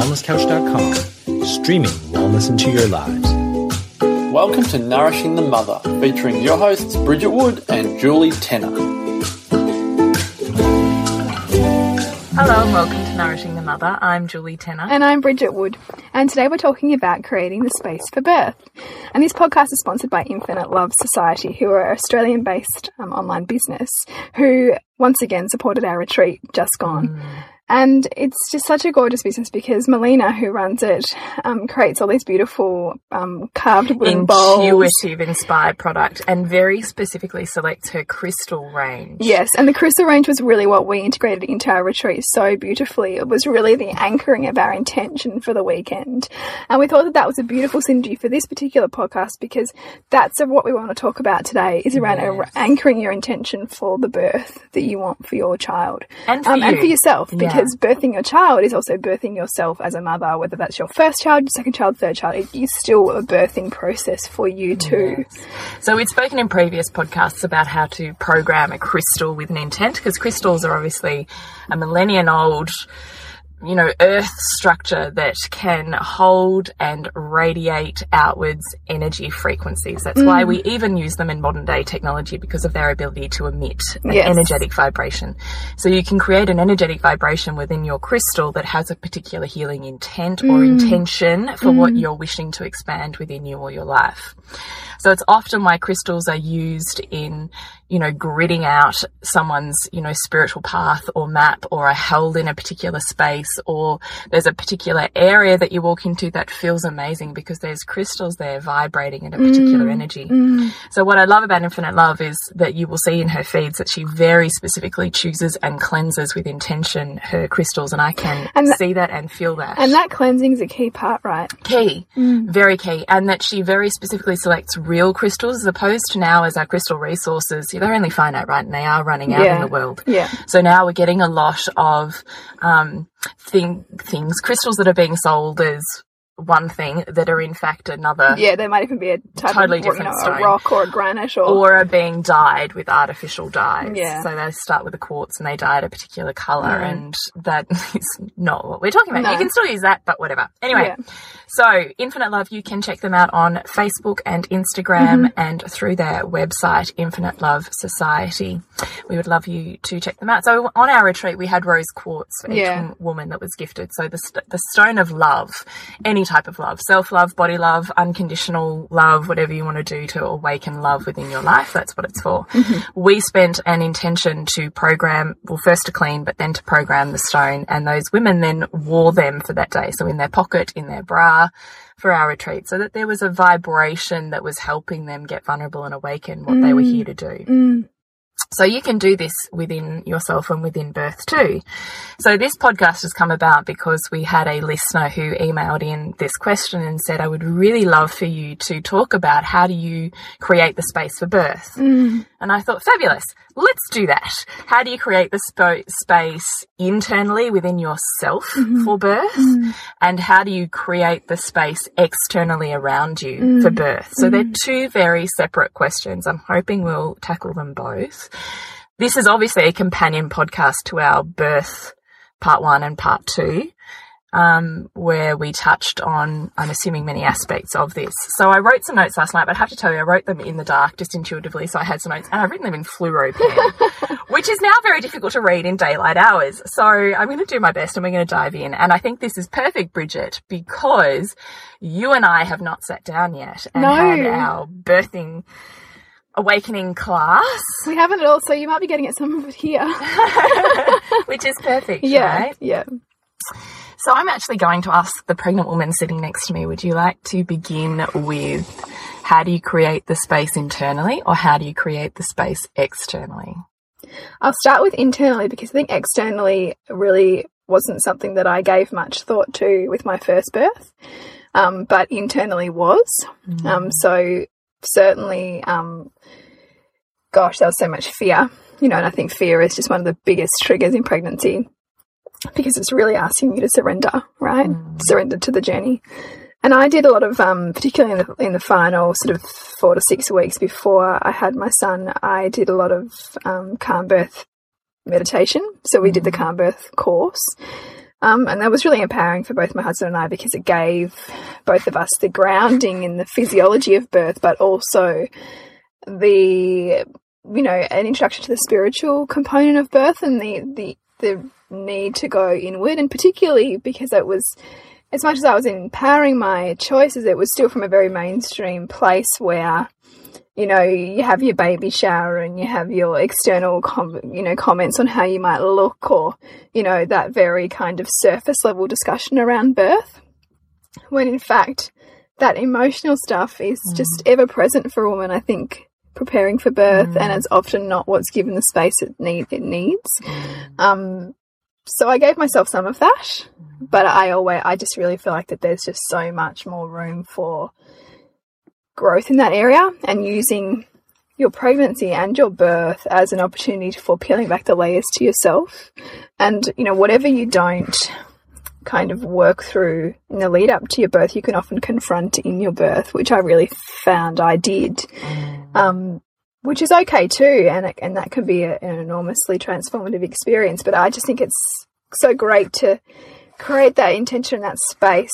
wellnesscouch.com, streaming wellness into your lives. Welcome to Nourishing the Mother, featuring your hosts Bridget Wood and Julie Tenner. Hello and welcome to Nourishing the Mother. I'm Julie Tenner. And I'm Bridget Wood. And today we're talking about creating the space for birth. And this podcast is sponsored by Infinite Love Society, who are an Australian based um, online business who once again supported our retreat just gone. Mm. And it's just such a gorgeous business because Melina, who runs it, um, creates all these beautiful um, carved wooden Intuitive bowls. inspired product and very specifically selects her crystal range. Yes, and the crystal range was really what we integrated into our retreat so beautifully. It was really the anchoring of our intention for the weekend. And we thought that that was a beautiful synergy for this particular podcast because that's what we want to talk about today is around yes. anchoring your intention for the birth that you want for your child. And for, um, and for yourself. Because because birthing your child is also birthing yourself as a mother, whether that's your first child, your second child, third child. It is still a birthing process for you too. Yes. So we've spoken in previous podcasts about how to program a crystal with an intent because crystals are obviously a millennium old you know, earth structure that can hold and radiate outwards energy frequencies. That's mm. why we even use them in modern day technology because of their ability to emit an yes. energetic vibration. So you can create an energetic vibration within your crystal that has a particular healing intent mm. or intention for mm. what you're wishing to expand within you or your life. So it's often why crystals are used in, you know, gridding out someone's, you know, spiritual path or map or are held in a particular space or there's a particular area that you walk into that feels amazing because there's crystals there vibrating in a particular mm. energy. Mm. So what I love about Infinite Love is that you will see in her feeds that she very specifically chooses and cleanses with intention her crystals and I can and see that and feel that. And that cleansing is a key part, right? Key. Mm. Very key. And that she very specifically selects real crystals as opposed to now as our crystal resources, they're only finite, right? And they are running out yeah. in the world. Yeah. So now we're getting a lot of um, thing, things, crystals that are being sold as one thing that are in fact another. Yeah, there might even be a totally different you know, a rock or a granite or or are being dyed with artificial dyes. Yeah. So they start with a quartz and they dye it a particular color, mm. and that is not what we're talking about. No. You can still use that, but whatever. Anyway, yeah. so Infinite Love, you can check them out on Facebook and Instagram mm -hmm. and through their website, Infinite Love Society. We would love you to check them out. So on our retreat, we had rose quartz for each yeah. woman that was gifted. So the st the stone of love, any type of love self love, body love, unconditional love, whatever you want to do to awaken love within your life. That's what it's for. Mm-hmm. We spent an intention to program, well, first to clean, but then to program the stone. And those women then wore them for that day. So in their pocket, in their bra for our retreat, so that there was a vibration that was helping them get vulnerable and awaken what mm. they were here to do. Mm. So you can do this within yourself and within birth too. So this podcast has come about because we had a listener who emailed in this question and said, I would really love for you to talk about how do you create the space for birth. Mm. And I thought, fabulous. Let's do that. How do you create the sp space internally within yourself mm -hmm. for birth? Mm. And how do you create the space externally around you mm. for birth? So they're mm. two very separate questions. I'm hoping we'll tackle them both. This is obviously a companion podcast to our birth part one and part two um, where we touched on, I'm assuming, many aspects of this. So I wrote some notes last night, but I have to tell you, I wrote them in the dark, just intuitively. So I had some notes, and I've written them in fluoro pen, which is now very difficult to read in daylight hours. So I'm going to do my best, and we're going to dive in. And I think this is perfect, Bridget, because you and I have not sat down yet and no. had our birthing awakening class. We haven't at all, so you might be getting at some of it here. Which is perfect, yeah, right? Yeah. So I'm actually going to ask the pregnant woman sitting next to me, would you like to begin with how do you create the space internally or how do you create the space externally? I'll start with internally because I think externally really wasn't something that I gave much thought to with my first birth, um, but internally was. Mm. Um, so certainly, um, gosh, there was so much fear, you know, and I think fear is just one of the biggest triggers in pregnancy because it's really asking you to surrender, right? Mm. Surrender to the journey. And I did a lot of, um, particularly in the, in the, final sort of four to six weeks before I had my son, I did a lot of um, calm birth meditation. So we did the mm. calm birth course. Um, and that was really empowering for both my husband and I because it gave both of us the grounding in the physiology of birth, but also the, you know, an introduction to the spiritual component of birth and the, the, the need to go inward. And particularly because it was, as much as I was empowering my choices, it was still from a very mainstream place where you know, you have your baby shower and you have your external, you know, comments on how you might look or, you know, that very kind of surface level discussion around birth. When in fact, that emotional stuff is mm. just ever present for a woman, I think, preparing for birth, mm. and it's often not what's given the space it, need, it needs. Mm. Um, so I gave myself some of that, but I always, I just really feel like that there's just so much more room for growth in that area and using your pregnancy and your birth as an opportunity for peeling back the layers to yourself. And, you know, whatever you don't kind of work through in the lead up to your birth, you can often confront in your birth, which I really found I did. Um, which is okay too, and and that can be a, an enormously transformative experience. But I just think it's so great to create that intention, that space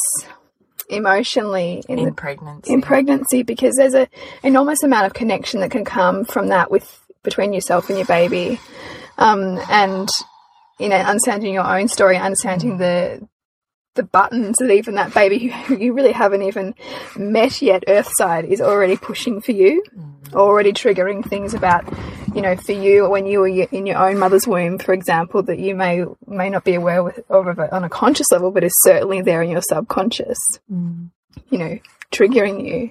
emotionally in, in pregnancy. In pregnancy, because there's an enormous amount of connection that can come from that with between yourself and your baby, um, and you know, understanding your own story, understanding the the buttons that even that baby who you really haven't even met yet, Earthside, is already pushing for you, mm. already triggering things about, you know, for you when you were in your own mother's womb, for example, that you may may not be aware with, of on a conscious level, but is certainly there in your subconscious, mm. you know, triggering you.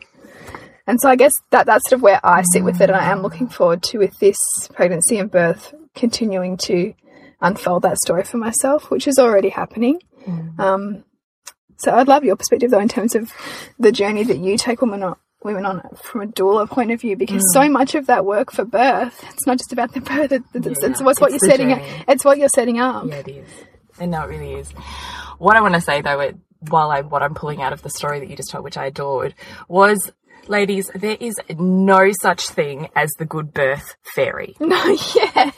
And so I guess that that's sort of where I sit with it, and I am looking forward to with this pregnancy and birth continuing to unfold that story for myself, which is already happening. Mm. Um, so I'd love your perspective though in terms of the journey that you take women on, women on from a doula point of view, because mm. so much of that work for birth, it's not just about the birth, it's, yeah, it's, it's what's what you're setting up. It's what you're setting up. Yeah, it is. And no, it really is. What I want to say though, it, while I what I'm pulling out of the story that you just told, which I adored, was ladies, there is no such thing as the good birth fairy. No, yeah,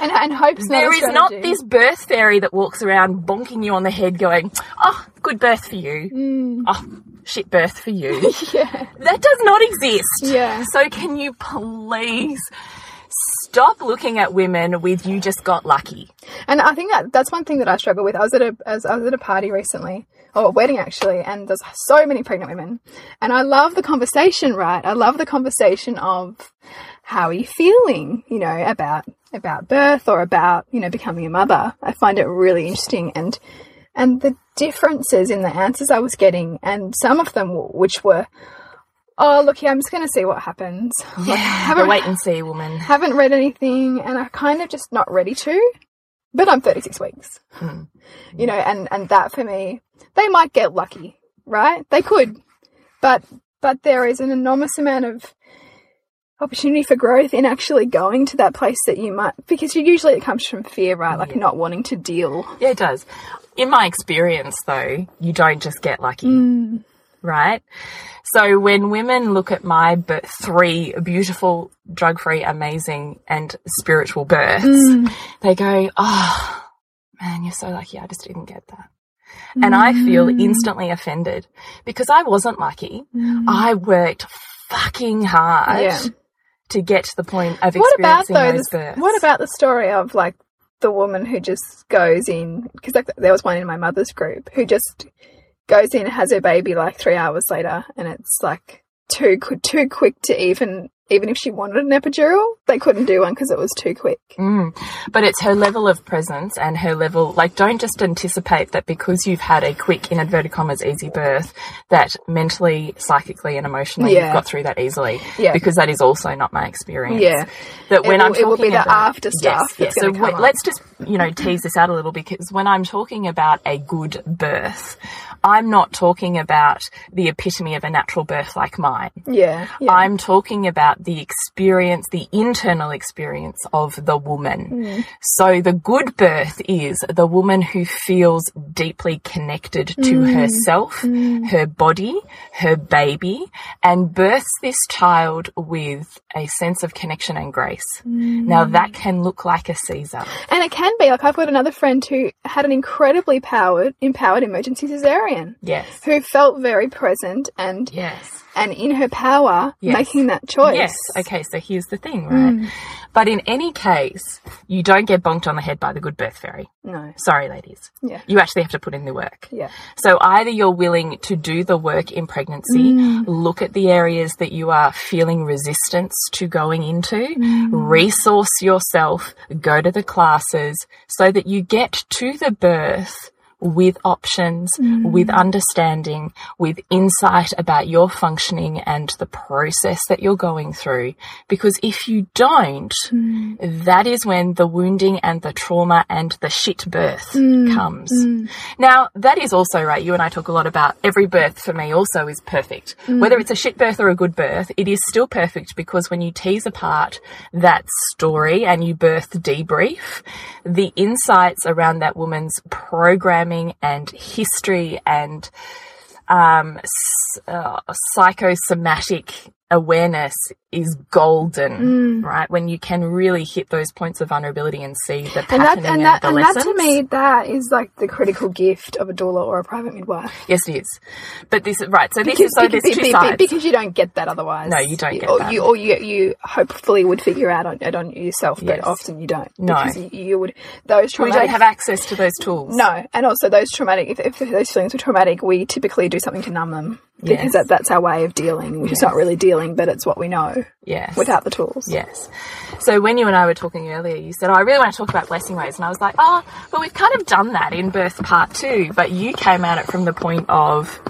and, and hope's not There is not this birth fairy that walks around bonking you on the head, going, "Oh, good birth for you." Mm. Oh, shit birth for you. yeah, that does not exist. Yeah. So can you please? Stop looking at women with you just got lucky. And I think that that's one thing that I struggle with. I was at a as I was at a party recently, or a wedding actually, and there's so many pregnant women. And I love the conversation, right? I love the conversation of how are you feeling, you know, about about birth or about, you know, becoming a mother. I find it really interesting and and the differences in the answers I was getting and some of them which were oh, look here, I'm just going to see what happens. Yeah, haven't, wait and see, woman. Haven't read anything, and I'm kind of just not ready to. But I'm 36 weeks, hmm. you know, and and that for me, they might get lucky, right? They could, but but there is an enormous amount of opportunity for growth in actually going to that place that you might because you usually it comes from fear right like yeah. not wanting to deal yeah it does in my experience though you don't just get lucky mm. Right so when women look at my three beautiful, drug-free, amazing, and spiritual births, mm. they go, "Oh, man, you're so lucky. I just didn't get that." Mm. And I feel mm. instantly offended because I wasn't lucky. Mm. I worked fucking hard yeah. to get to the point of what experiencing about those, those births. What about the story of like the woman who just goes in because there was one in my mother's group who just goes in, has her baby like three hours later, and it's like too too quick to even even if she wanted an epidural, they couldn't do one because it was too quick. Mm. But it's her level of presence and her level, like, don't just anticipate that because you've had a quick, in inverted commas, easy birth, that mentally, psychically, and emotionally yeah. you've got through that easily. Yeah. Because that is also not my experience. Yeah. That when will, I'm talking it will be the about, after stuff. Yes, yes. So let's just, you know, tease this out a little because when I'm talking about a good birth, I'm not talking about the epitome of a natural birth like mine. Yeah. yeah. I'm talking about the experience, the internal experience of the woman. Mm. So the good birth is the woman who feels deeply connected to mm. herself, mm. her body, her baby, and births this child with a sense of connection and grace. Now that can look like a Caesar. And it can be like I've got another friend who had an incredibly powered, empowered emergency cesarean, Yes. who felt very present and Yes. and in her power Yes. making that choice. Yes. Okay. So here's the thing, right? Mm. But in any case, you don't get bonked on the head by the good birth fairy. No. Sorry, ladies. Yeah. You actually have to put in the work. Yeah. So either you're willing to do the work in pregnancy, mm. look at the areas that you are feeling resistance to going into, mm. resource yourself, go to the classes so that you get to the birth with options, with mm. understanding, with insight about your functioning and the process that you're going through. Because if you don't, mm. that is when the wounding and the trauma and the shit birth mm. comes. Now, that is also right. You and I talk a lot about every birth for me also is perfect. Whether it's a shit birth or a good birth, it is still perfect because when you tease apart that story and you birth debrief, the insights around that woman's programming and history and um, uh, psychosomatic awareness is golden, mm. right? When you can really hit those points of vulnerability and see the And patterning that and that the and that to me that is like the critical gift of a doula or a private midwife. Yes, it is. But this right. So this Because, is so there's because, two be- sides. because you don't get that otherwise. No, you don't get or that. You, or you, you hopefully would figure out on it on yourself, but Yes. often you don't. No. because you, you would those we don't have access to those tools. no, and also those traumatic. If, if those feelings were traumatic, we typically do something to numb them because Yes. that, that's our way of dealing, which is not really dealing, but it's what we know Yes. without the tools. Yes. So when you and I were talking earlier, you said, oh, I really want to talk about blessing ways. And I was like, oh, but we've kind of done that in birth part two. But you came at it from the point of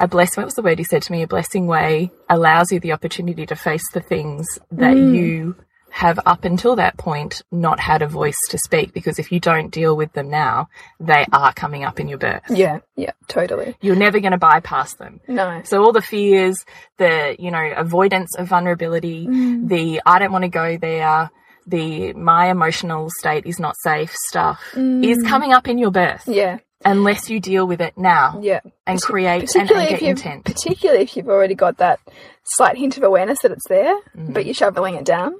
a blessing. What was the word you said to me? A blessing way allows you the opportunity to face the things that mm. you have up until that point not had a voice to speak. Because if you don't deal with them now, they are coming up in your birth. Yeah, yeah, totally. You're never going to bypass them. No. So all the fears, the, you know, avoidance of vulnerability, mm. the I don't want to go there, the my emotional state is not safe stuff mm. is coming up in your birth Yeah, unless you deal with it now yeah. and create and, and get intent. particularly if you've already got that slight hint of awareness that it's there, Mm. but you're shoveling it down,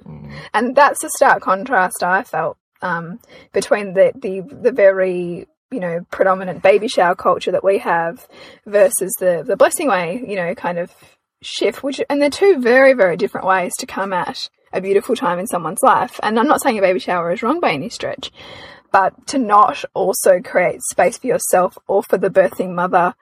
and that's the stark contrast I felt um, between the, the the very you know predominant baby shower culture that we have versus the the blessing way you know kind of shift, which and they're two very very different ways to come at a beautiful time in someone's life. And I'm not saying a baby shower is wrong by any stretch, but to not also create space for yourself or for the birthing mother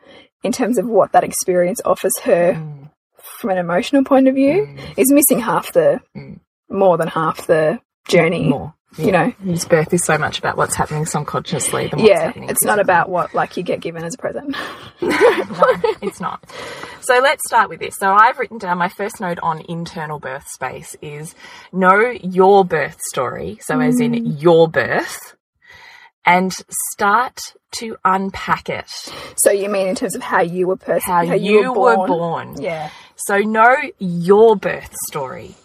in terms of what that experience offers her mm. from an emotional point of view mm. is missing half the mm. more than half the journey More. you know This birth is so much about what's happening subconsciously yeah it's not about what like you get given as a present no, it's not. So let's start with this. So I've written down my first note on internal birth space is know your birth story. So as in your birth and start to unpack it. so you mean in terms of how you were person How, you, were born. yeah So know your birth story.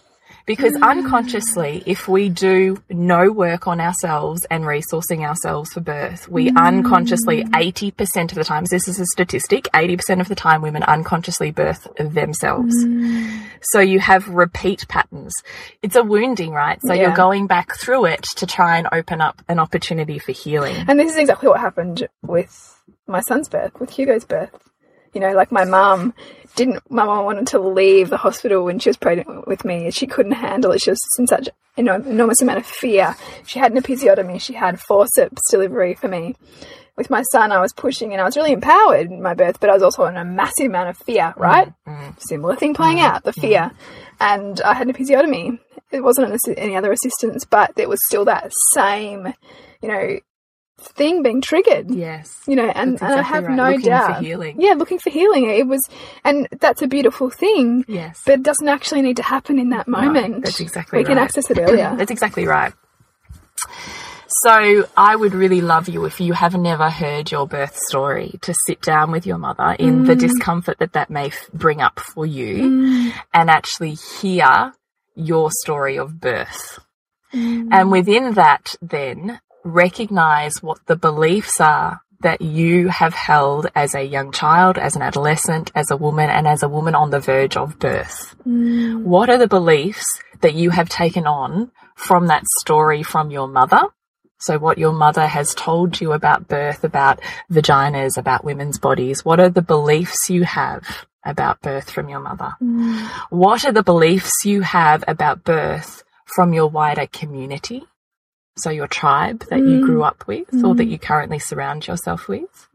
Because Mm. unconsciously, if we do no work on ourselves and resourcing ourselves for birth, we Mm. unconsciously, 80% of the times, this is a statistic, 80% of the time women unconsciously birth themselves. Mm. So you have repeat patterns. It's a wounding, right? So Yeah. you're going back through it to try and open up an opportunity for healing. And this is exactly what happened with my son's birth, with Hugo's birth. You know, like my mum didn't, my mum wanted to leave the hospital when she was pregnant with me. She couldn't handle it. She was in such an enormous amount of fear. She had an episiotomy. She had forceps delivery for me. With my son, I was pushing and I was really empowered in my birth, but I was also in a massive amount of fear, mm, right? Mm. Similar thing playing mm, out, the fear. And I had an episiotomy. It wasn't any other assistance, but it was still that same, you know, thing being triggered Yes. you know, and, That's and I have right. no Looking doubt. Yeah, looking for healing. It was, and that's a beautiful thing. Yes. But it doesn't actually need to happen in that moment. that's exactly We can right. access it earlier. That's exactly right. So I would really love you if you have never heard your birth story to sit down with your mother in the mm. discomfort that that may f- bring up for you mm. and actually hear your story of birth. Mm. And within that, then recognize what the beliefs are that you have held as a young child, as an adolescent, as a woman, and as a woman on the verge of birth. Mm. What are the beliefs that you have taken on from that story from your mother? So what your mother has told you about birth, about vaginas, about women's bodies. What are the beliefs you have about birth from your mother? Mm. What are the beliefs you have about birth from your wider community? So your tribe that you grew mm. up with or that mm. you currently surround yourself with?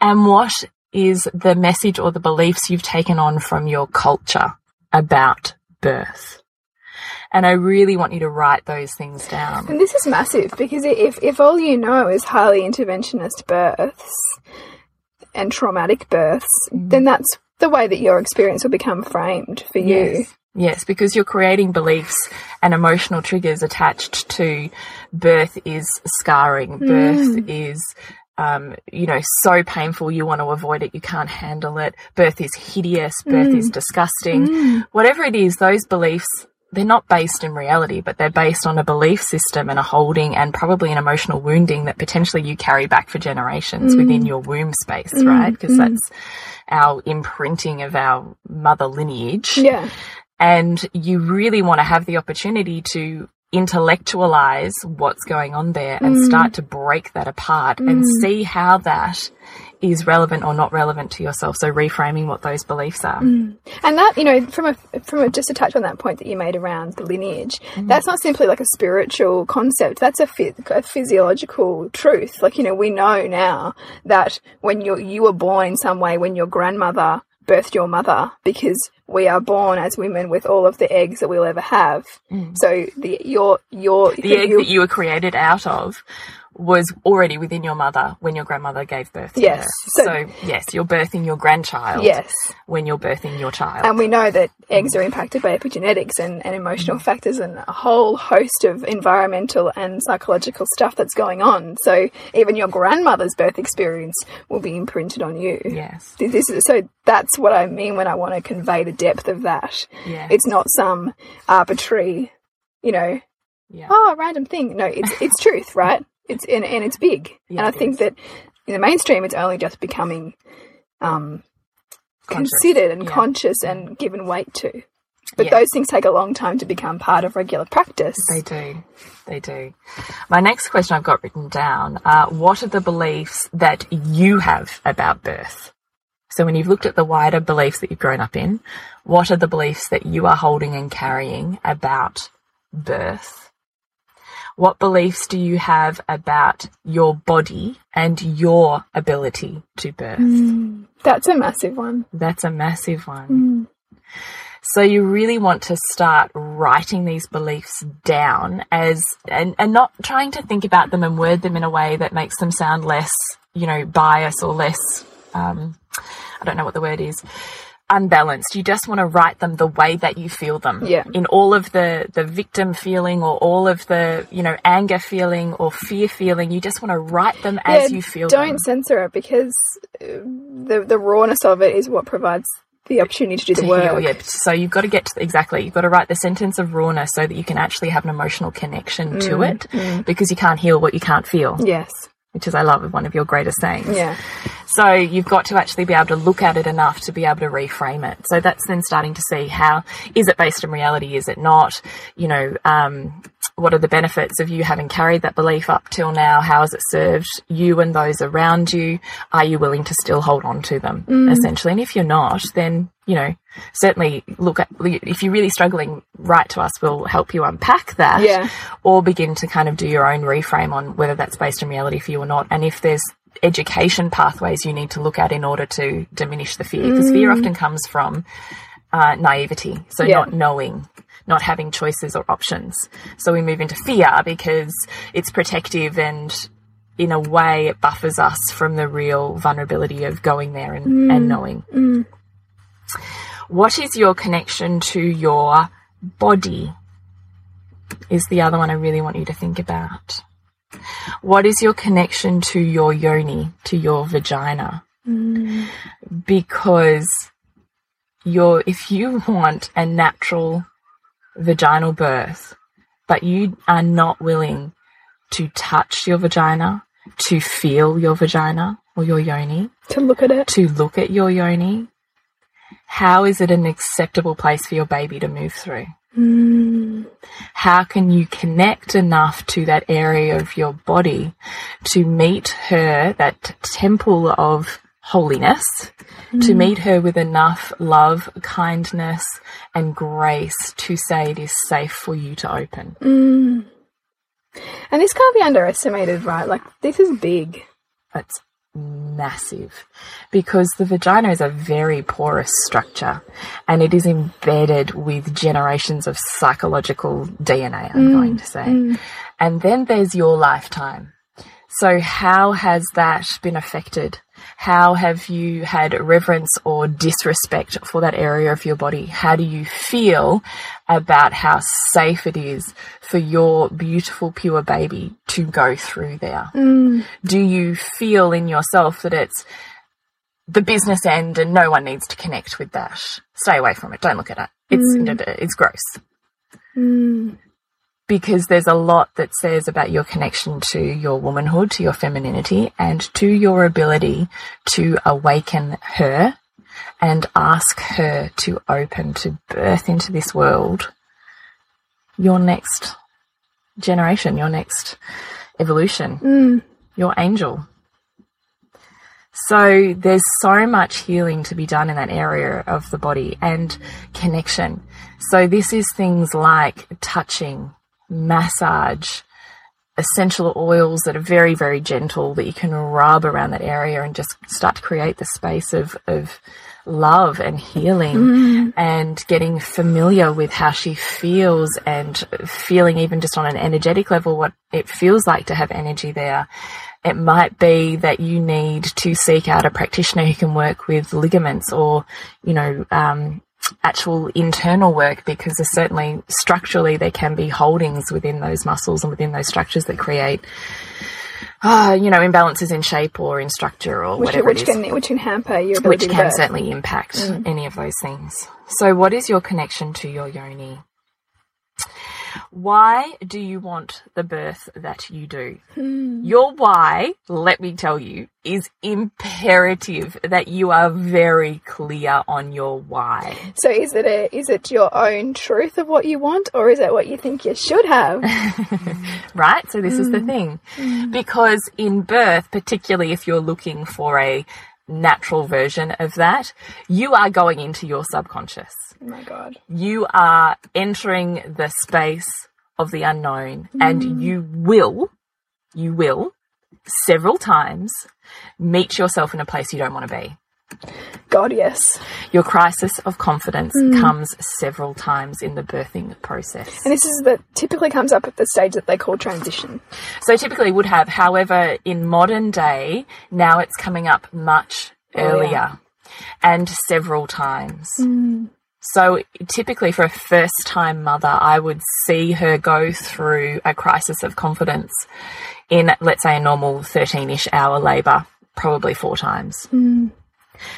And what is the message or the beliefs you've taken on from your culture about birth? And I really want you to write those things down. And this is massive because if, if all you know is highly interventionist births and traumatic births, mm. then that's the way that your experience will become framed for you. Yes. Yes, because you're creating beliefs and emotional triggers attached to birth is scarring, hmm. birth is, um, you know, so painful you want to avoid it, you can't handle it, birth is hideous, birth is hmm. disgusting. Hmm. Whatever it is, those beliefs, they're not based in reality, but they're based on a belief system and a holding and probably an emotional wounding that potentially you carry back for generations within your womb space, right? Because that's our imprinting of our mother lineage. Yeah. And you really want to have the opportunity to intellectualize what's going on there and mm. start to break that apart and mm. see how that is relevant or not relevant to yourself. So reframing what those beliefs are. Mm. And that, you know, from a from a, just to touch on that point that you made around the lineage, that's not simply like a spiritual concept. That's a, a physiological truth. Like you know, we know now that when you you were born in some way, when your grandmother birthed your mother, because we are born as women with all of the eggs that we'll ever have. Mm. So the your your the egg that you were created out of was already within your mother when your grandmother gave birth to Yes. her. So- So, yes you're birthing your grandchild yes. when you're birthing your child And we know that eggs are impacted by epigenetics and, and emotional factors and a whole host of environmental and psychological stuff that's going on. So even your grandmother's birth experience will be imprinted on you. yes This is, so that's what I mean when I want to convey the depth of that. Yeah. It's not some arbitrary, you know, yeah oh, random thing. No, it's it's truth, right? It's and, and it's big. Yeah, and I think is. that in the mainstream, it's only just becoming um, considered and Yeah. conscious and given weight to. But Yeah. those things take a long time to become part of regular practice. They do. They do. My next question I've got written down are what are the beliefs that you have about birth? So when you've looked at the wider beliefs that you've grown up in, what are the beliefs that you are holding and carrying about birth? What beliefs do you have about your body and your ability to birth? That's a massive one. That's a massive one. So you really want to start writing these beliefs down as and, and not trying to think about them and word them in a way that makes them sound less, you know, bias or less um I don't know what the word is unbalanced. You just want to write them the way that you feel them. Yeah. In all of the the victim feeling or all of the, you know, anger feeling or fear feeling, you just want to write them as Yeah, you feel Don't them. censor it because uh, the the rawness of it is what provides the opportunity to do the to work. heal. Yeah. So you've got to get to, exactly. You've got to write the sentence of rawness so that you can actually have an emotional connection to Mm, it, because you can't heal what you can't feel, Yes. Which is I love one of your greatest sayings. Yeah. So you've got to actually be able to look at it enough to be able to reframe it. So that's then starting to see how is it based in reality? Is it not? You know, um, what are the benefits of you having carried that belief up till now? How has it served you and those around you? Are you willing to still hold on to them essentially? And if you're not, then you know, certainly look at if you're really struggling, write to us. We'll help you unpack that Yeah. or begin to kind of do your own reframe on whether that's based in reality for you or not. And if there's education pathways you need to look at in order to diminish the fear, because fear often comes from uh, naivety, so Yeah. not knowing. Not having choices or options. So we move into fear because it's protective and in a way it buffers us from the real vulnerability of going there and, and mm. knowing. Mm. What is your connection to your body? Is the other one I really want you to think about. What is your connection to your yoni, to your vagina? Mm. Because your if you want a natural vaginal birth, but you are not willing to touch your vagina, to feel your vagina or your yoni, To look at it. to look at your yoni, how is it an acceptable place for your baby to move through? Mm. How can you connect enough to that area of your body to meet her, that temple of holiness, to mm. meet her with enough love, kindness, and grace to say it is safe for you to open? Mm. And this can't be underestimated, right? Like, this is big. It's massive because the vagina is a very porous structure and it is embedded with generations of psychological DNA, I'm mm. going to say. Mm. And then there's your lifetime. So, how has that been affected? How have you had reverence or disrespect for that area of your body? How do you feel about how safe it is for your beautiful, pure baby to go through there? Do you feel in yourself that it's the business end and no one needs to connect with that? Stay away from it. Don't look at it. It's, it's gross Mm. Because there's a lot that says about your connection to your womanhood, to your femininity, and to your ability to awaken her and ask her to open, to birth into this world your next generation, your next evolution, Mm. your angel. So there's so much healing to be done in that area of the body and connection. So this is things like touching, massage, essential oils that are very, very gentle that you can rub around that area and just start to create the space of, of love and healing and getting familiar with how she feels and feeling even just on an energetic level what it feels like to have energy there. It might be that you need to seek out a practitioner who can work with ligaments or, you know, um, actual internal work because there's certainly structurally there can be holdings within those muscles and within those structures that create, uh, you know, imbalances in shape or in structure or Which, whatever which can which can hamper your which ability to can certainly impact any of those things. So, what is your connection to your yoni? Why do you want the birth that you do? Your why, let me tell you, is imperative that you are very clear on your why. So is it a is it your own truth of what you want, or is it what you think you should have? right? So this is the mm. thing. Mm. Because in birth, particularly if you're looking for a natural version of that, you are going into your subconscious. Oh my god. You are entering the space of the unknown and mm. you will, you will several times meet yourself in a place you don't want to be. God, yes. Your crisis of confidence mm. comes several times in the birthing process. And this is that typically comes up at the stage that they call transition. So typically would have, however, in modern day, now it's coming up much earlier and several times. Mm. So typically for a first time mother, I would see her go through a crisis of confidence in, let's say, a normal 13 ish hour labour, probably four times. Mm.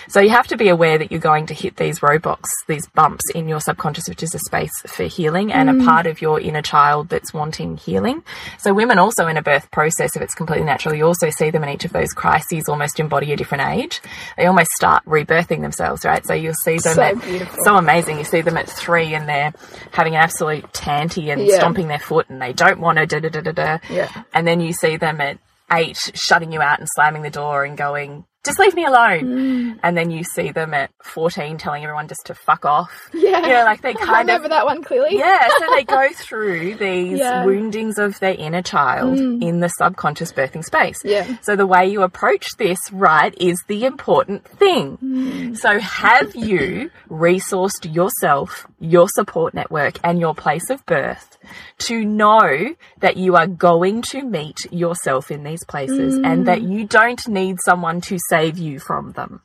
So you have to be aware that you're going to hit these roadblocks, these bumps in your subconscious, which is a space for healing and a mm. part of your inner child that's wanting healing. So women also in a birth process, if it's completely natural, you also see them in each of those crises almost embody a different age. They almost start rebirthing themselves, right? So you'll see them So at, beautiful. so amazing. You see them at three and they're having an absolute tanty and Yeah. stomping their foot and they don't want to da da da da da. Yeah. And then you see them at eight shutting you out and slamming the door and going, just leave me alone. Mm. And then you see them at 14 telling everyone just to fuck off. Yeah. You know, like they I kind of remember that one clearly. yeah, so they go through these Yeah. Mm. woundings of their inner child in the subconscious birthing space. Yeah. So the way you approach this, right, is the important thing. Mm. So have you resourced yourself, your support network, and your place of birth to know that you are going to meet yourself in these places and that Mm. you don't need someone to save you from them?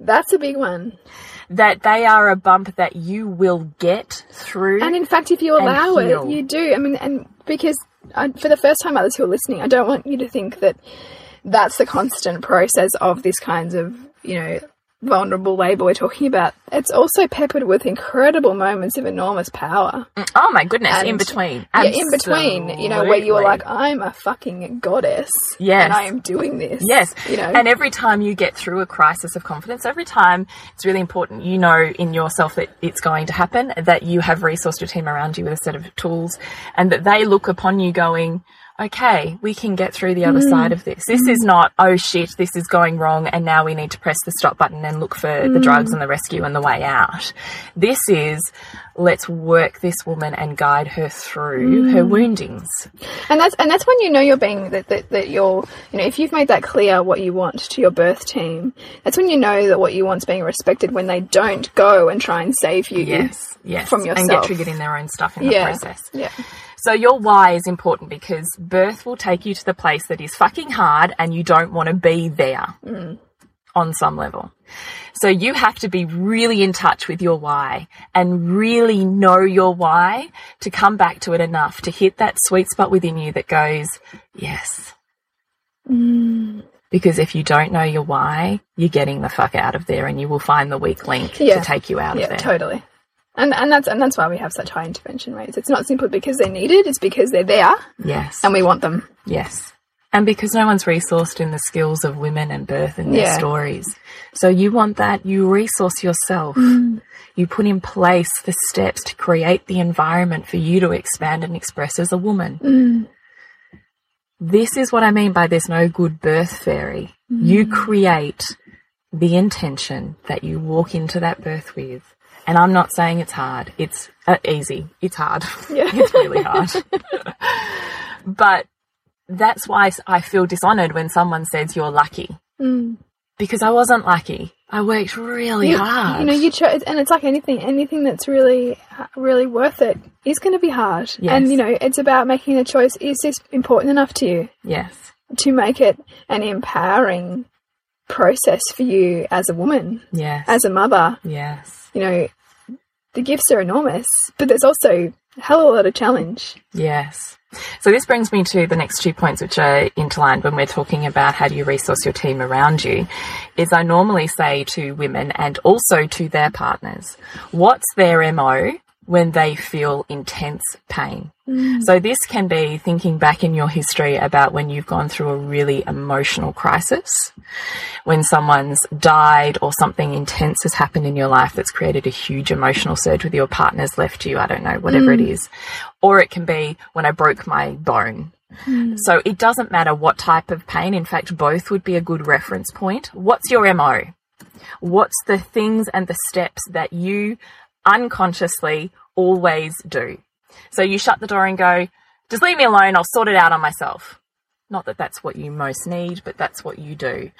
That's a big one. That they are a bump that you will get through. And in fact, if you allow it, you do. I mean, and because I, for the first time others who are listening, I don't want you to think that that's the constant process of this kinds of, you know, vulnerable labour we're talking about, it's also peppered with incredible moments of enormous power. Mm, oh my goodness, in And- between. Yeah, in between, you know, where you are like, I'm a fucking goddess. Yes. And I am doing this. Yes. You know, And every time you get through a crisis of confidence, every time it's really important you know in yourself that it's going to happen, that you have resourced your team around you with a set of tools, and that they look upon you going, okay, we can get through the other Mm. side of this. This is not, oh shit, this is going wrong, and now we need to press the stop button and look for Mm. the drugs and the rescue and the way out. This is, let's work this woman and guide her through her Mm. woundings. and that's and that's when you know you're being that, that that you're you know if you've made that clear what you want to your birth team, that's when you know that what you want's being respected when they don't go and try and save you. Yes, yes. From yourself And get triggered in their own stuff in the Yeah. process. Yeah. So your why is important because birth will take you to the place that is fucking hard and you don't want to be there mm. on some level. So you have to be really in touch with your why and really know your why to come back to it enough to hit that sweet spot within you that goes, yes. Mm. Because if you don't know your why, you're getting the fuck out of there and you will find the weak link Yeah. to take you out Yeah, of there. totally. And and that's and that's why we have such high intervention rates. It's not simply because they're needed, it's because they're there Yes. and we want them. Yes. And because no one's resourced in the skills of women and birth and their Yeah. stories. So you want that, you resource yourself. Mm. You put in place the steps to create the environment for you to expand and express as a woman. Mm. This is what I mean by there's no good birth fairy. Mm. You create the intention that you walk into that birth with. And I'm not saying it's hard. It's uh, easy. It's hard. Yeah. it's really hard. but that's why I feel dishonored when someone says you're lucky. Mm. Because I wasn't lucky. I worked really You- hard. You know, you chose, and it's like anything, anything that's really, really worth it is going to be hard. Yes. And you know, it's about making a choice. Is this important enough to you yes. to make it an empowering process for you as a woman, Yes. as a mother? yes. You know, the gifts are enormous, but there's also a hell of a lot of challenge. Yes. So this brings me to the next two points which are interlined when we're talking about how do you resource your team around you is I normally say to women and also to their partners, what's their MO when they feel intense pain? Mm. So this can be thinking back in your history about when you've gone through a really emotional crisis, when someone's died or something intense has happened in your life that's created a huge emotional surge with your partner's left you, I don't know, whatever it mm. is. Or it can be when I broke my bone. Mm. So it doesn't matter what type of pain. In fact, both would be a good reference point. What's your MO? What's the things and the steps that you unconsciously always do? So you shut the door and go, just leave me alone. I'll sort it out on myself. Not that that's what you most need, but that's what you do.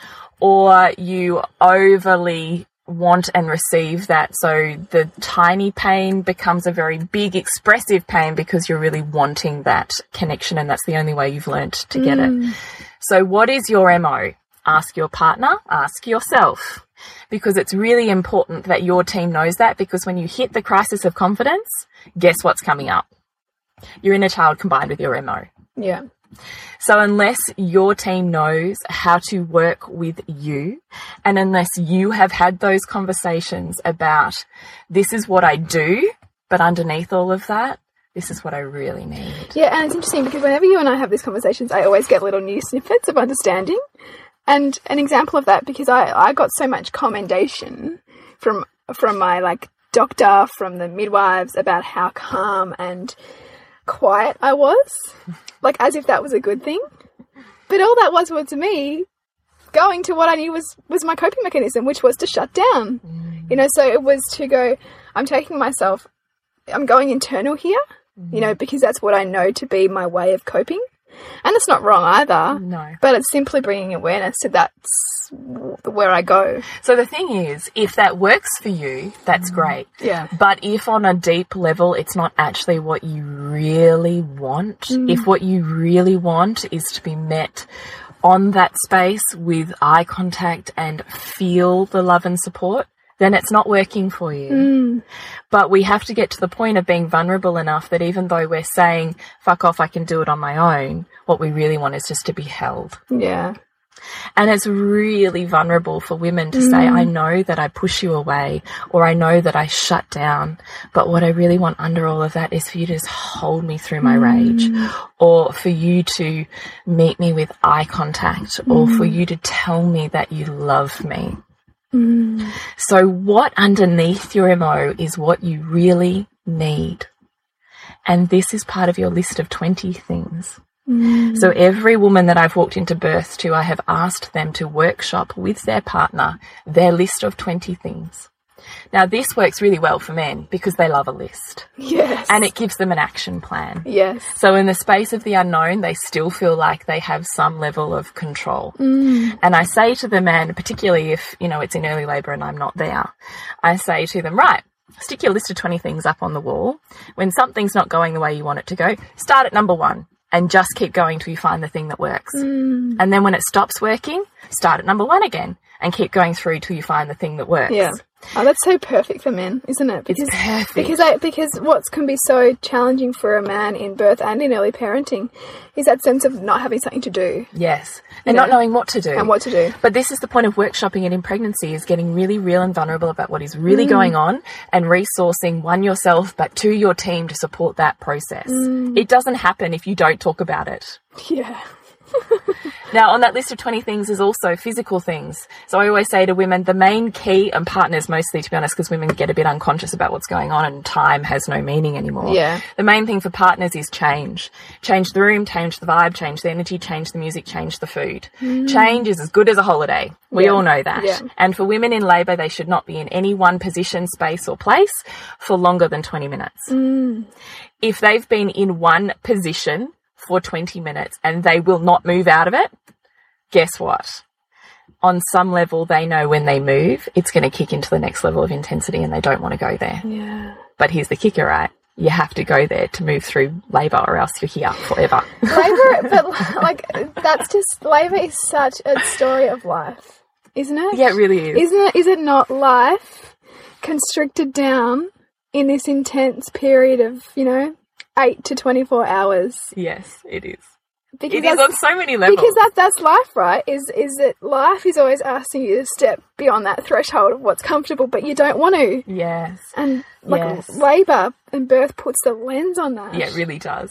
Or you overly want and receive that. So the tiny pain becomes a very big expressive pain because you're really wanting that connection and that's the only way you've learnt to get it. Mm. So what is your MO? Ask your partner, ask yourself. Because it's really important that your team knows that because when you hit the crisis of confidence, guess what's coming up? Your inner child combined with your MO. Yeah. So unless your team knows how to work with you and unless you have had those conversations about this is what I do, but underneath all of that, this is what I really need. Yeah, and it's interesting because whenever you and I have these conversations, I always get little new snippets of understanding. And an example of that, because I, I got so much commendation from from my like doctor, from the midwives about how calm and quiet I was, like as if that was a good thing. But all that was was to me going to what I knew was was my coping mechanism, which was to shut down. Mm. You know, so it was to go. I'm taking myself. I'm going internal here. You know, mm. because that's what I know to be my way of coping. And it's not wrong either. No. But it's simply bringing awareness to that's where I go. So the thing is, if that works for you, that's mm. great. Yeah. But if on a deep level it's not actually what you really want, mm. if what you really want is to be met on that space with eye contact and feel the love and support, then it's not working for you. Mm. But we have to get to the point of being vulnerable enough that even though we're saying, fuck off, I can do it on my own, what we really want is just to be held. Yeah. And it's really vulnerable for women to say, mm. I know that I push you away or I know that I shut down. But what I really want under all of that is for you to just hold me through my mm. rage or for you to meet me with eye contact or for you to tell me that you love me. Mm. So what underneath your MO is what you really need. And this is part of your list of 20 things. Mm. So every woman that I've walked into birth to, I have asked them to workshop with their partner their list of 20 things. Now this works really well for men because they love a list Yes. and it gives them an action plan. yes. So in the space of the unknown, they still feel like they have some level of control. Mm. And I say to the man, particularly if, you know, it's in early labor and I'm not there, I say to them, right, stick your list of 20 things up on the wall. When something's not going the way you want it to go, start at number one and just keep going till you find the thing that works. Mm. And then when it stops working, start at number one again and keep going through till you find the thing that works. Yeah. Oh, that's so perfect for men, isn't it? Because perfect. because I, because what can be so challenging for a man in birth and in early parenting is that sense of not having something to do Yes. And know, not knowing what to do. and what to do. But this is the point of workshopping it in pregnancy is getting really real and vulnerable about what is really mm. going on and resourcing one yourself, but two your team to support that process. Mm. It doesn't happen if you don't talk about it. Yeah. Now, on that list of 20 things is also physical things. So I always say to women, the main key, and partners mostly, to be honest, because women get a bit unconscious about what's going on and time has no meaning anymore. Yeah. The main thing for partners is change. Change the room, change the vibe, change the energy, change the music, change the food. Hmm. Change is as good as a holiday. We Yeah. all know that. Yeah. And for women in labour, they should not be in any one position, space, or place for longer than 20 minutes. Hmm. If they've been in one position for 20 minutes and they will not move out of it, guess what? On some level, they know when they move, it's going to kick into the next level of intensity and they don't want to go there. Yeah. But here's the kicker, right? You have to go there to move through labour or else you're here forever. Labor, but like that's just labor is such a story of life, isn't it? yeah, it really is. Isn't it? Is it not life constricted down in this intense period of you know eight to twenty four hours? Yes, it is. Because It is on so many levels. because that that's life, right? Is is that life is always asking you to step beyond that threshold of what's comfortable, but you don't want to. yes. And like Yes. labor and birth puts the lens on that. Yeah, it really does.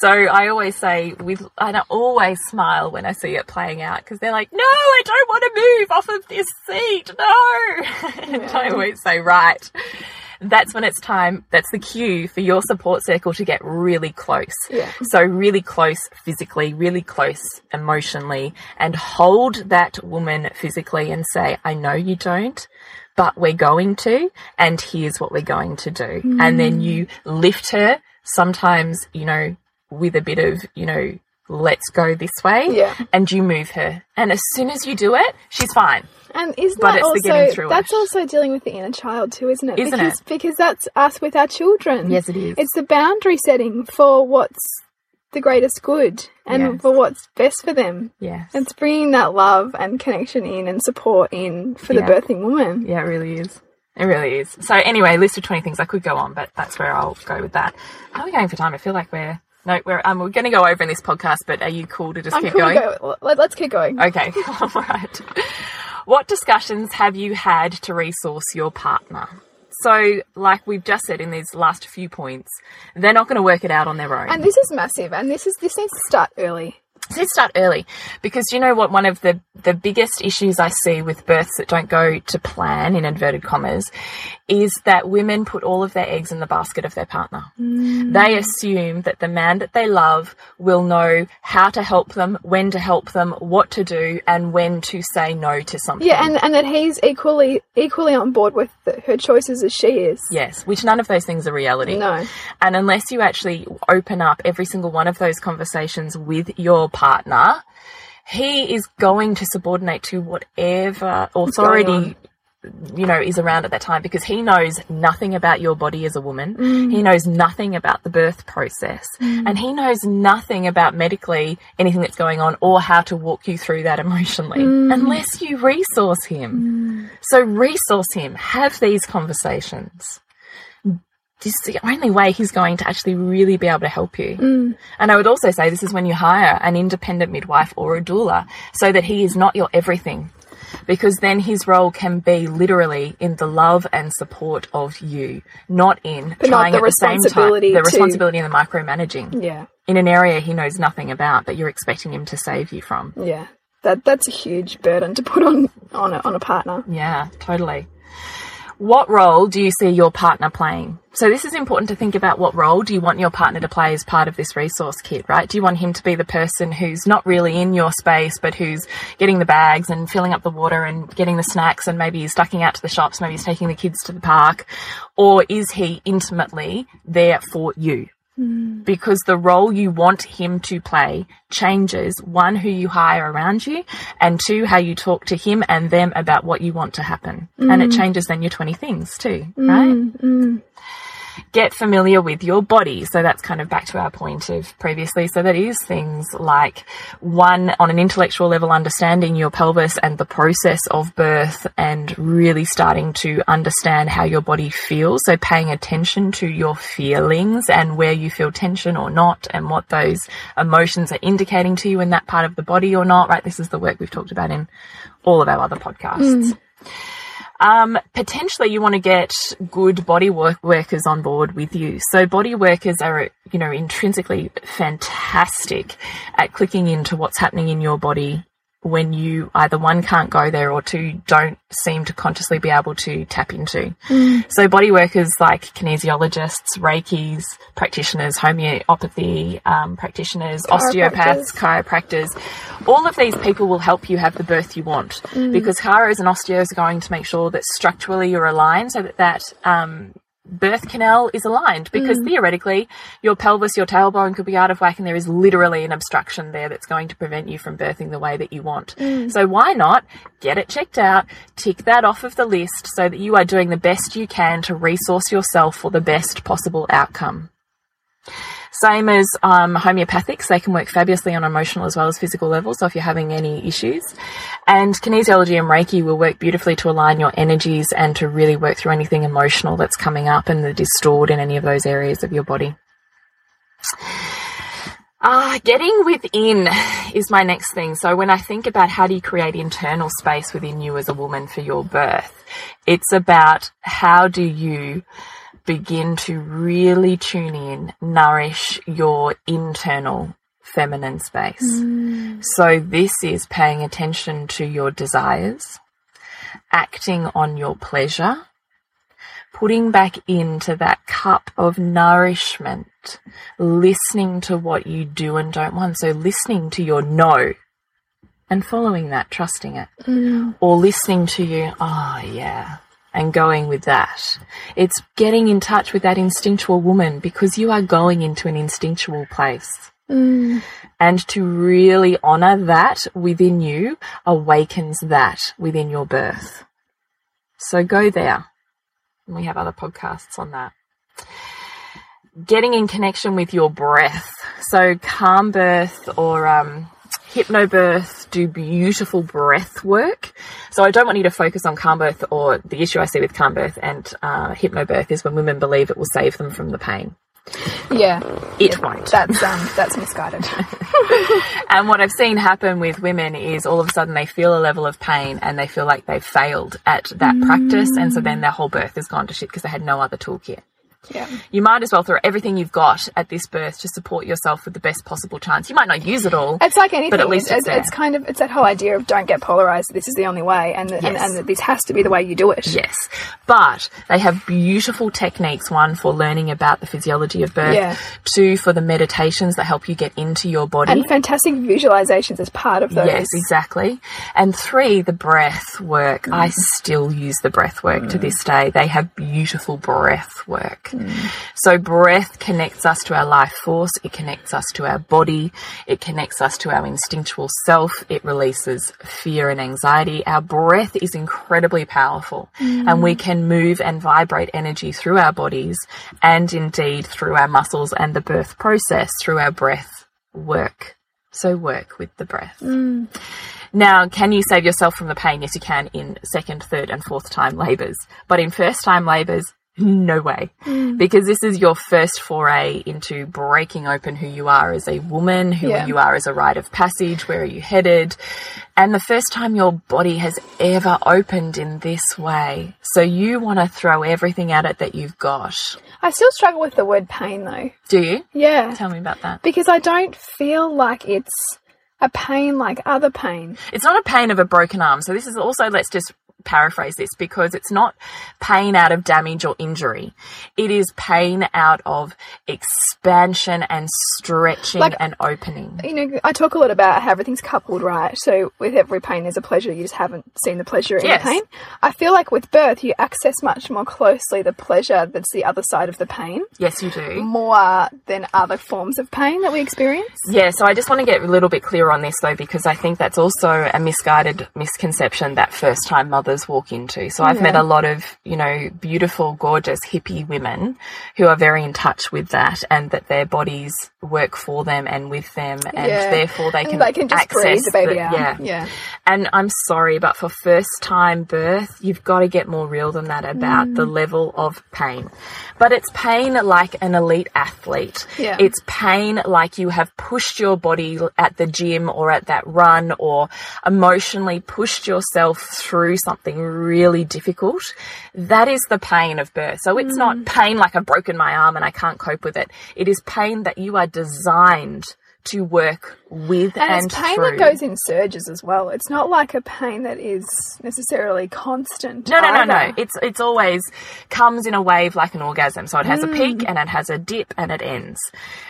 So I always say with, and I always smile when I see it playing out because they're like, "No, I don't want to move off of this seat. No," and I always say, "Right." That's when it's time. That's the cue for your support circle to get really close. Yeah. So really close physically, really close emotionally, and hold that woman physically and say, "I know you don't." but we're going to, and here's what we're going to do. And then mm. you lift her, sometimes, you know, with a bit of, you know, let's go this way, Yeah. and you move her. And as soon as you do it, she's fine. And isn't But that it's the getting also through that's it. also dealing with the inner child too, isn't it? Isn't because, it? Because that's us with our children. Yes, it is. It's the boundary setting for what's the greatest good and Yes. for what's best for them. Yes. It's bringing that love and connection in and support in for Yeah. the birthing woman. Yeah, it really is. It really is. So anyway, list of 20 things. I could go on, but that's where I'll go with that. How are we going for time? I feel like we're, no, we're, um, we're going to go over in this podcast, but are you cool to just I'm keep cool going? to go. Let, let's keep going. Okay, all right. What discussions have you had to resource your partner? So, like we've just said in these last few points, they're not going to work it out on their own. And this is massive, and this is this needs to start early. So let's start early because you know what? One of the, the biggest issues I see with births that don't go to plan, in inverted commas, is that women put all of their eggs in the basket of their partner. Mm. They assume that the man that they love will know how to help them, when to help them, what to do, and when to say no to something. Yeah, and, and that he's equally equally on board with the, her choices as she is. Yes, which none of those things are reality. No. And unless you actually open up every single one of those conversations with your partner, he is going to subordinate to whatever authority you know is around at that time because he knows nothing about your body as a woman. Mm. He knows nothing about the birth process mm. and he knows nothing about medically anything that's going on or how to walk you through that emotionally mm. unless you resource him. So resource him, have these conversations this is the only way he's going to actually really be able to help you. Mm. And I would also say this is when you hire an independent midwife or a doula so that he is not your everything. Because then his role can be literally in the love and support of you, not in But not the at the same time responsibility the to- responsibility and the micromanaging Yeah. in an area he knows nothing about that you're expecting him to save you from. Yeah. That that's a huge burden to put on on a, on a partner. Yeah, totally. What role do you see your partner playing? So this is important to think about what role do you want your partner to play as part of this resource kit, right? Do you want him to be the person who's not really in your space, but who's getting the bags and filling up the water and getting the snacks and maybe he's ducking out to the shops, maybe he's taking the kids to the park? Or is he intimately there for you? Mm. because the role you want him to play changes. One who you hire around you and two how you talk to him and them about what you want to happen. And it mm. changes then your 20 things too mm, right get familiar with your body. So that's kind of back to our point of previously. So that is things like one on an intellectual level understanding your pelvis and the process of birth and really starting to understand how your body feels. So paying attention to your feelings and where you feel tension or not and what those emotions are indicating to you in that part of the body or not right? This is the work we've talked about in all of our other podcasts mm. Um, potentially you want to get good body work workers on board with you. So body workers are, you know, intrinsically fantastic at clicking into what's happening in your body when you either one can't go there or two don't seem to consciously be able to tap into. So body workers like kinesiologists, Reikis, practitioners, homeopathy um, practitioners, osteopaths, chiropractors, all of these people will help you have the birth you want because chiros and osteos are going to make sure that structurally you're aligned so that that um, birth canal is aligned because mm. theoretically your pelvis, your tailbone could be out of whack and there is literally an obstruction there that's going to prevent you from birthing the way that you want. Mm. So why not get it checked out, tick that off of the list so that you are doing the best you can to resource yourself for the best possible outcome. Same as um, homeopathics, they can work fabulously on emotional as well as physical levels. So if you're having any issues, and kinesiology and Reiki will work beautifully to align your energies and to really work through anything emotional that's coming up and that is stored in any of those areas of your body. Ah, getting within is my next thing. So when I think about how do you create internal space within you as a woman for your birth, it's about how do you begin to really tune in, nourish your internal feminine space. Mm. So this is paying attention to your desires, acting on your pleasure, putting back into that cup of nourishment, listening to what you do and don't want. So listening to your no and following that, trusting it, mm. or listening to you, oh yeah, and going with that. It's getting in touch with that instinctual woman because you are going into an instinctual place. And to really honor that within you awakens that within your birth. So go there. And we have other podcasts on that. Getting in connection with your breath. So calm birth or um, hypnobirth do beautiful breath work. So I don't want you to focus on calm birth or the issue I see with calm birth and uh, hypnobirth is when women believe it will save them from the pain. Yeah. It won't. That's um that's misguided. And what I've seen happen with women is all of a sudden they feel a level of pain and they feel like they've failed at that practice. And so then their whole birth has gone to shit because they had no other toolkit. Yeah. You might as well throw everything you've got at this birth to support yourself with the best possible chance. You might not use it all. It's like anything. But at least it's, it's it's kind of it's that whole idea of don't get polarized. This is the only way, and and, Yes. and that this has to be the way you do it. Yes. But they have beautiful techniques, one for learning about the physiology of birth, Yeah. two for the meditations that help you get into your body. And fantastic visualizations as part of those. Yes, exactly. And three, the breath work. I mm. still use the breath work to mm. this day. They have beautiful breath work. Mm. So breath connects us to our life force. It connects us to our body. It connects us to our instinctual self. It releases fear and anxiety. Our breath is incredibly powerful mm. and we can move and vibrate energy through our bodies and indeed through our muscles and the birth process through our breath work. So work with the breath. Mm. Now, can you save yourself from the pain? Yes, you can in second, third, and fourth time labours. But in first time labours, No way. Mm. Because this is your first foray into breaking open who you are as a woman, who Yeah. you are as a rite of passage, where are you headed, and the first time your body has ever opened in this way. So you want to throw everything at it that you've got. I still struggle with the word pain though. Do you? Yeah. Tell me about that. Because I don't feel like it's a pain like other pain. It's not a pain of a broken arm. So this is also, let's just paraphrase this because it's not pain out of damage or injury. It is pain out of expansion and stretching Like- and opening. You know, I talk a lot about how everything's coupled, right? So with every pain, there's a pleasure. You just haven't seen the pleasure in Yes. the pain. I feel like with birth, you access much more closely the pleasure that's the other side of the pain, Yes, you do. more than other forms of pain that we experience. Yeah, so I just want to get a little bit clearer on this though, because I think that's also a misguided misconception that first time mothers walk into. So I've met a lot of, you know, beautiful, gorgeous, hippie women who are very in touch with that and that their bodies work for them and with them and Yeah. therefore they can, they can just access the baby the- out. Yeah. Yeah. And I'm sorry, but for first time birth, you've got to get more real than that about Mm. the level of pain. But it's pain like an elite athlete. Yeah. It's pain like you have pushed your body at the gym or at that run or emotionally pushed yourself through something really difficult. That is the pain of birth. So it's Mm. not pain like I've broken my arm and I can't cope with it. It is pain that you are designed to work with and, And, it's pain through. that goes in surges as well. It's not like a pain that is necessarily constant. No, no, no, no. It's it's always comes in a wave like an orgasm. So it has a Mm. peak and it has a dip and it ends.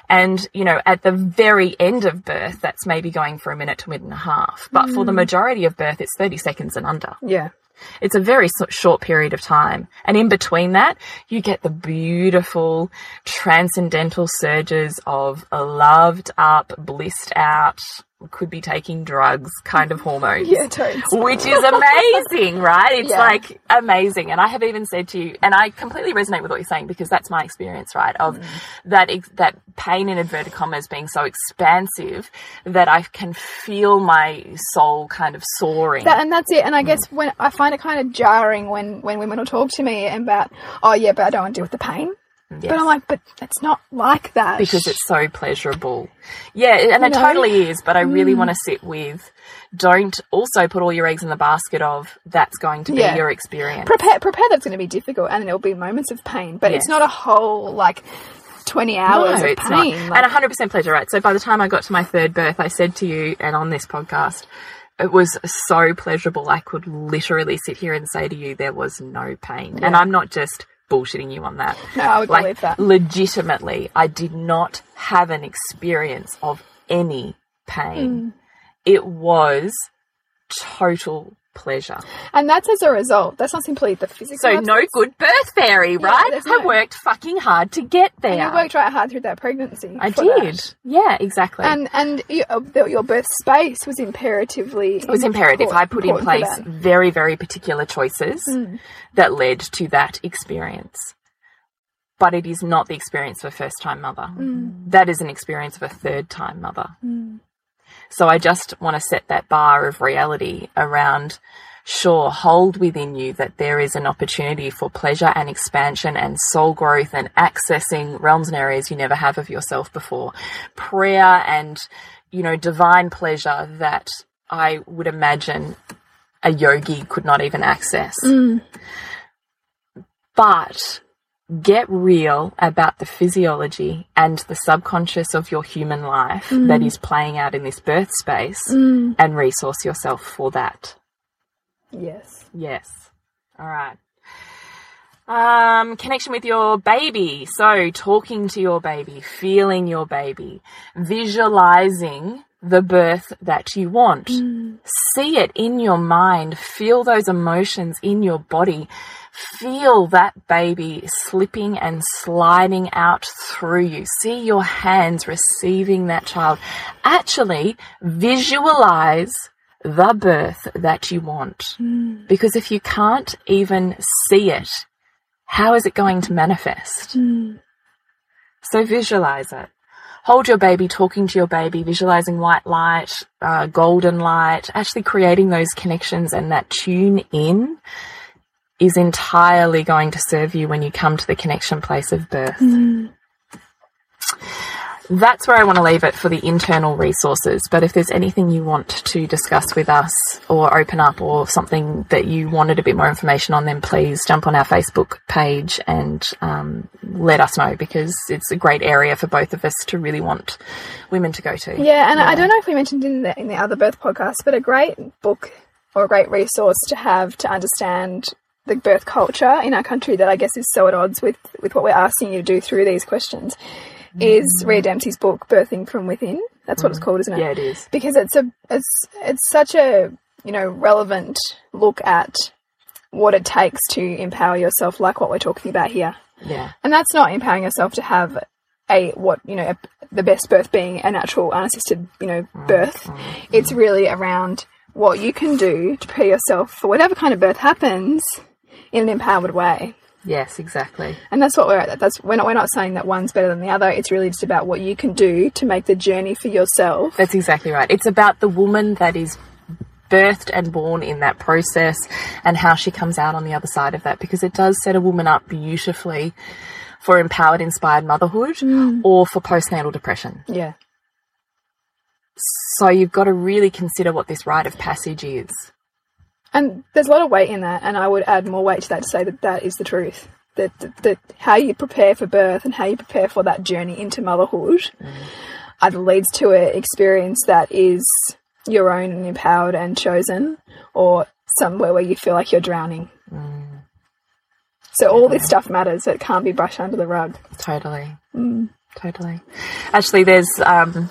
And you know, at the very end of birth, that's maybe going for a minute to a minute and a half. But for the Mm. majority of birth, it's thirty seconds and under. Yeah. It's a very short period of time. And in between that, you get the beautiful transcendental surges of loved up, blissed out, could be taking drugs kind of hormones. Yeah, totes. Which is amazing, right? It's Yeah. like amazing. And I have even said to you, and I completely resonate with what you're saying because that's my experience, right? Of Mm. that, ex- that pain in inverted commas being so expansive that I can feel my soul kind of soaring. That, and that's it. And I guess when I find it kind of jarring when, when women will talk to me about, oh yeah, but I don't want to deal with the pain. Yes. But I'm like, but it's not like that. because it's so pleasurable. Yeah, and it know? totally is, but I really mm. want to sit with don't also put all your eggs in the basket of that's going to be Yeah. your experience. prepare prepare that's going to be difficult, and there'll be moments of pain. But it's not a whole like twenty hours no, of pain. Like, and 100% pleasure, right? So by the time I got to my third birth, I said to you, and on this podcast, it was so pleasurable. I could literally sit here and say to you, there was no pain. And I'm not just bullshitting you on that. No, I would like, believe that. Legitimately, I did not have an experience of any pain. Mm. It was total pleasure. and that's as a result. That's not simply the physical. So no good birth fairy, right? I no- worked fucking hard to get there. And you worked right hard through that pregnancy. I did. that. Yeah, exactly. And and you, uh, your birth space was imperatively. it was imperative. I put in place very, very particular choices Mm. that led to that experience. But it is not the experience of a first time mother. Mm. That is an experience of a third time mother. So I just want to set that bar of reality around sure, hold within you that there is an opportunity for pleasure and expansion and soul growth and accessing realms and areas you never have of yourself before. Prayer and, you know, divine pleasure that I would imagine a yogi could not even access. Mm. But get real about the physiology and the subconscious of your human life mm. that is playing out in this birth space mm. and resource yourself for that. Yes. Yes. All right. Um, connection with your baby. So, talking to your baby, feeling your baby, visualizing the birth that you want. Mm. See it in your mind, feel those emotions in your body. Feel that baby slipping and sliding out through you. See your hands receiving that child. Actually, visualize the birth that you want. Because if you can't even see it, how is it going to manifest? So visualize it. Hold your baby, talking to your baby, visualizing white light, uh, golden light, actually creating those connections and that tune in is entirely going to serve you when you come to the connection place of birth. That's where I want to leave it for the internal resources. But if there's anything you want to discuss with us or open up or something that you wanted a bit more information on, then please jump on our Facebook page and um, let us know because it's a great area for both of us to really want women to go to. Yeah, and I don't know if we mentioned in the in the other birth podcast, but a great book or a great resource to have to understand the birth culture in our country that I guess is so at odds with with what we're asking you to do through these questions is mm. Rhea Dempsey's book Birthing from Within. That's what it's mm. called, isn't it? Yeah, it is. Because it's a it's it's such a you know relevant look at what it takes to empower yourself, like what we're talking about here. Yeah. And that's not empowering yourself to have a what you know a, the best birth being a natural unassisted you know mm. birth. It's really around what you can do to prepare yourself for whatever kind of birth happens in an empowered way. Yes, exactly. And that's what we're at. That's we're not we're not saying that one's better than the other. It's really just about what you can do to make the journey for yourself. That's exactly right. It's about the woman that is birthed and born in that process and how she comes out on the other side of that because it does set a woman up beautifully for empowered, inspired motherhood mm. or for postnatal depression. Yeah. So you've got to really consider what this rite of passage is. And there's a lot of weight in that, and I would add more weight to that to say that that is the truth. That, that, that how you prepare for birth and how you prepare for that journey into motherhood mm. either leads to an experience that is your own and empowered and chosen, or somewhere where you feel like you're drowning. Mm. So all this stuff matters. It can't be brushed under the rug. Totally. Mm. Totally. Actually, there's um,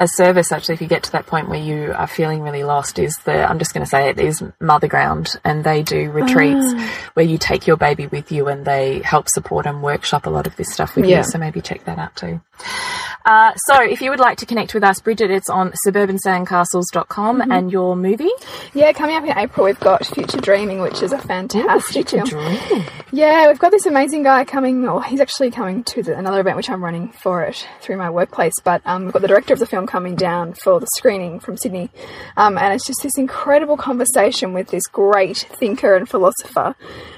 a service, actually, if you get to that point where you are feeling really lost, is the, I'm just going to say it, is Mother Ground. And they do retreats where you take your baby with you and they help support and workshop a lot of this stuff with Yeah. you. So maybe check that out too. Uh, so if you would like to connect with us, Bridget, it's on suburbansandcastles.com and your movie, Yeah, coming up in April, we've got Future Dreaming, which is a fantastic Future film. Dream. Yeah, we've got this amazing guy coming, or he's actually coming to the, another event which I'm running for it through my workplace. But um, we've got the director of the film coming down for the screening from Sydney. Um, and it's just this incredible conversation with this great thinker and philosopher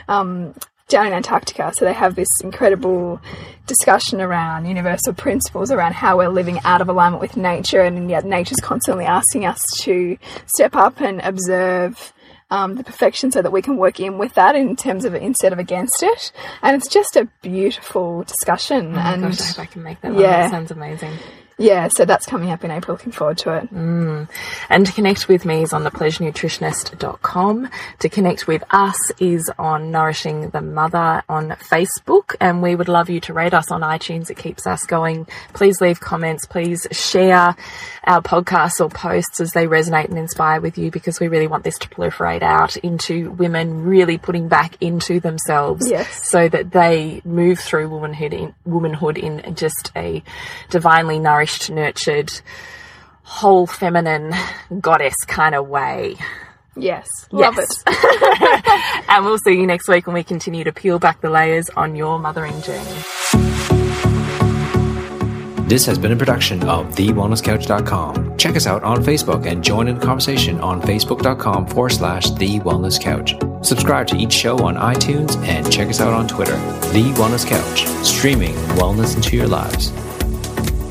um, down in Antarctica. So they have this incredible discussion around universal principles, around how we're living out of alignment with nature, and yet nature's constantly asking us to step up and observe um, the perfection so that we can work in with that in terms of instead of against it. And it's just a beautiful discussion. Oh and gosh, I hope I can make that one. yeah. That sounds amazing. Yeah, so that's coming up in April. Looking forward to it. Mm. And to connect with me is on thepleasurenutritionist.com. To connect with us is on Nourishing the Mother on Facebook. And we would love you to rate us on iTunes. It keeps us going. Please leave comments. Please share our podcasts or posts as they resonate and inspire with you because we really want this to proliferate out into women really putting back into themselves Yes. so that they move through womanhood in, womanhood in just a divinely nourished, nurtured, whole feminine goddess kind of way. Yes, love Yes. it. And we'll see you next week when we continue to peel back the layers on your mothering journey. This has been a production of TheWellnessCouch.com. Check us out on Facebook and join in the conversation on Facebook.com forward slash The Wellness Couch. Subscribe to each show on iTunes and check us out on Twitter. The Wellness Couch, streaming wellness into your lives.